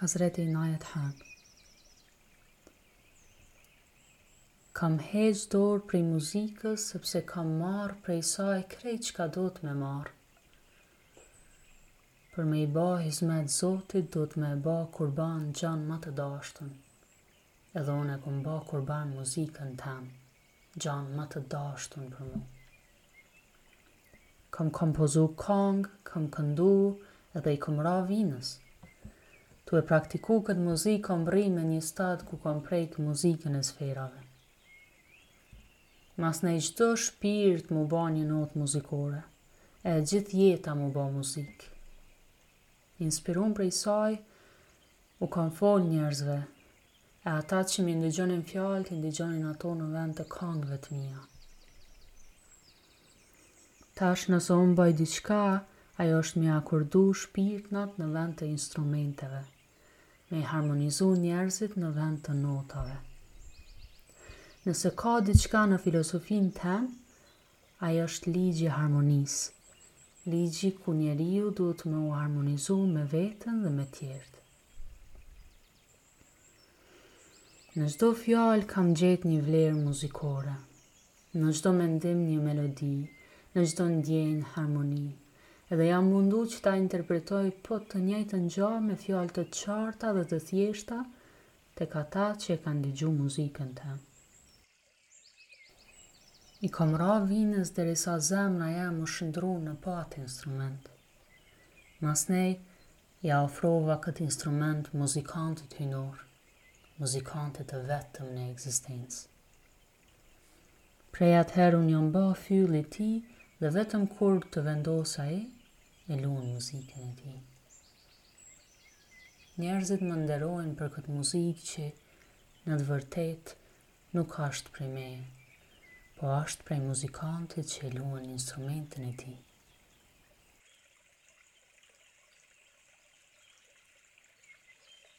Hazreti Inayet Han Kam heq dorë prej muzikës sepse kam marrë prej saj krejt çka duhet me marrë. Për me i ba hizmet Zotit duhet me e ba kurban gjan ma të dashtun. Edhe unë e kom ba kurban muzikën tem. gjanë ma të dashtun për mu. Kam kompozu kangë, kam këndu edhe i kom ra vinës. Tu e praktiku këtë muzikë kam mrri në një stad ku kam prekë muzikën e sferave. Masnej çdo shpirt m'u ba një notë muzikore, e gjithë jeta m'u ba muzikë. Inspirun prej saj, U kam folë njerëzve, e ata që m'i ndëgjonin fjalët i ndëgjonin ato në vend të kangëve të mia. Tash nëse unë baj diçka, ajo është me i akordu shpirtnat në vend të instrumenteve, me i harmonizu njerëzit në vend të notave. Nëse ka diçka në filozofinë tem, Ai është ligji i harmonisë, ligji ku njeriu duhet me u harmonizu me veten dhe me tjerët. Në çdo fjalë kam gjet një vlerë muzikore, në çdo mendim një melodi, në çdo ndjenjë harmoni, dhe jam mundu që ta interpretoj po të njëjtën gja me fjalë të qarta dhe të thjeshta tek ata që e kanë dëgju muzikën tem. I kom ra vinës derisa zemra jem m'u shndrru në po atë instrument. Masnej ia ofrova këtë instrument muzikantit hyjnor, muzikantit të vetëm në ekzistencë. Prej atëherë unë jam ba fylli i tij dhe vetëm kur të vendosë ai, e luan muzikën e tij. Njerëzit më nderojnë për këtë muzikë që, në të vërtetë, Nuk asht prej meje, po asht prej muzikantit që e luan instrumentin e tij.